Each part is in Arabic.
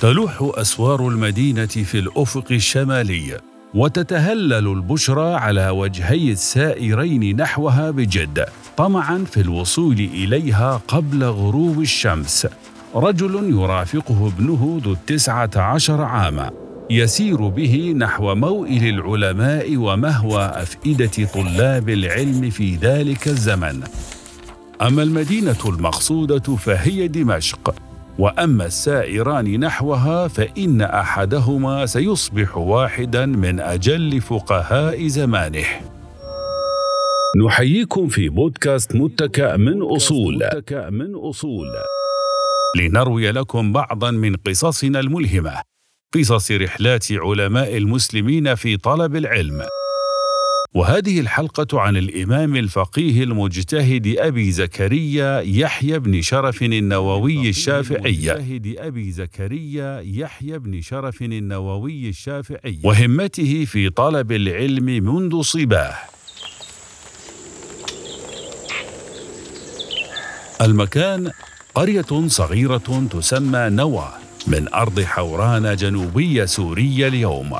تلوح أسوار المدينة في الأفق الشمالي وتتهلل البشرى على وجهي السائرين نحوها بجد طمعا في الوصول إليها قبل غروب الشمس. رجل يرافقه ابنه ذو التسعة عشر عاما يسير به نحو موئل العلماء ومهوى أفئدة طلاب العلم في ذلك الزمن. أما المدينة المقصودة فهي دمشق وأما السائران نحوها فإن أحدهما سيصبح واحدا من أجل فقهاء زمانه. نحييكم في بودكاست متكأ من أصول. متكأ من أصول لنروي لكم بعضا من قصصنا الملهمة. قصص رحلات علماء المسلمين في طلب العلم. وهذه الحلقة عن الإمام الفقيه المجتهد أبي زكريا يحيى بن شرف النووي الشافعي. أبي زكريا يحيى بن شرف النووي الشافعي. وهمته في طلب العلم منذ صباه. المكان قرية صغيرة تسمى نوى من أرض حوران جنوبية سوريا اليوم.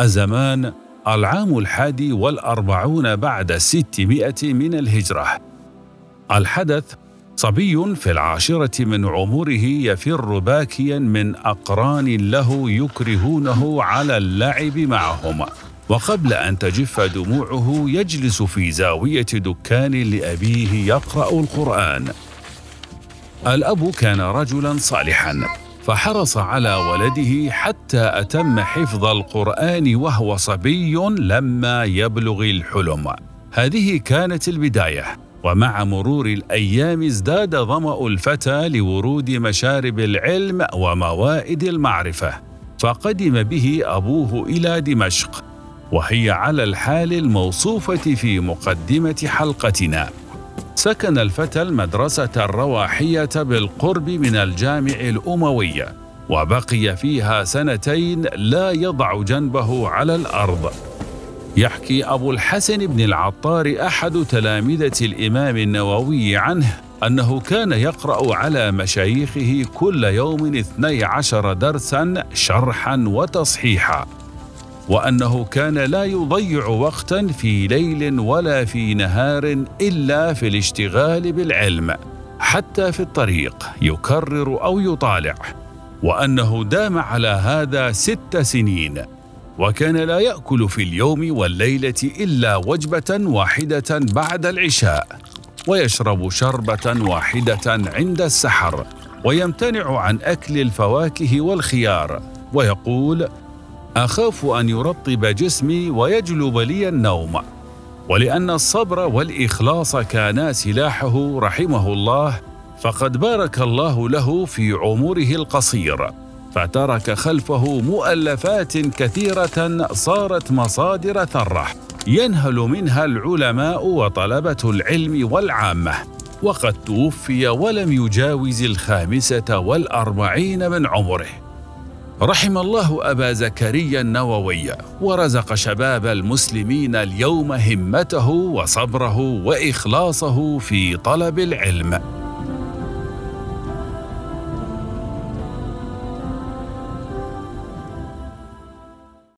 الزمان العام الحادي والأربعون بعد الستمائة من الهجرة. الحدث صبي في العاشرة من عمره يفر باكيا من أقران له يكرهونه على اللعب معهم. وقبل أن تجف دموعه يجلس في زاوية دكان لأبيه يقرأ القرآن. الأب كان رجلا صالحا. فحرص على ولده حتى أتم حفظ القرآن وهو صبي لما يبلغ الحلم. هذه كانت البداية. ومع مرور الأيام ازداد ظمأ الفتى لورود مشارب العلم وموائد المعرفة. فقدم به أبوه إلى دمشق. وهي على الحال الموصوفة في مقدمة حلقتنا. سكن الفتى المدرسة الرواحية بالقرب من الجامع الأموي، وبقي فيها سنتين لا يضع جنبه على الأرض. يحكي أبو الحسن بن العطار أحد تلامذة الإمام النووي عنه أنه كان يقرأ على مشايخه كل يوم اثني عشر درسا شرحا وتصحيحا وأنه كان لا يضيع وقتا في ليل ولا في نهار إلا في الاشتغال بالعلم حتى في الطريق يكرر أو يطالع. وأنه دام على هذا ست سنين وكان لا يأكل في اليوم والليلة إلا وجبة واحدة بعد العشاء ويشرب شربة واحدة عند السحر ويمتنع عن أكل الفواكه والخيار ويقول أخاف أن يرطب جسمي ويجلب لي النوم ولأن الصبر والإخلاص كانا سلاحه رحمه الله فقد بارك الله له في عمره القصير فترك خلفه مؤلفات كثيرة صارت مصادر ثرة ينهل منها العلماء وطلبة العلم والعامة وقد توفي ولم يجاوز الخامسة والأربعين من عمره. رحم الله أبا زكريا النووي ورزق شباب المسلمين اليوم همته وصبره وإخلاصه في طلب العلم.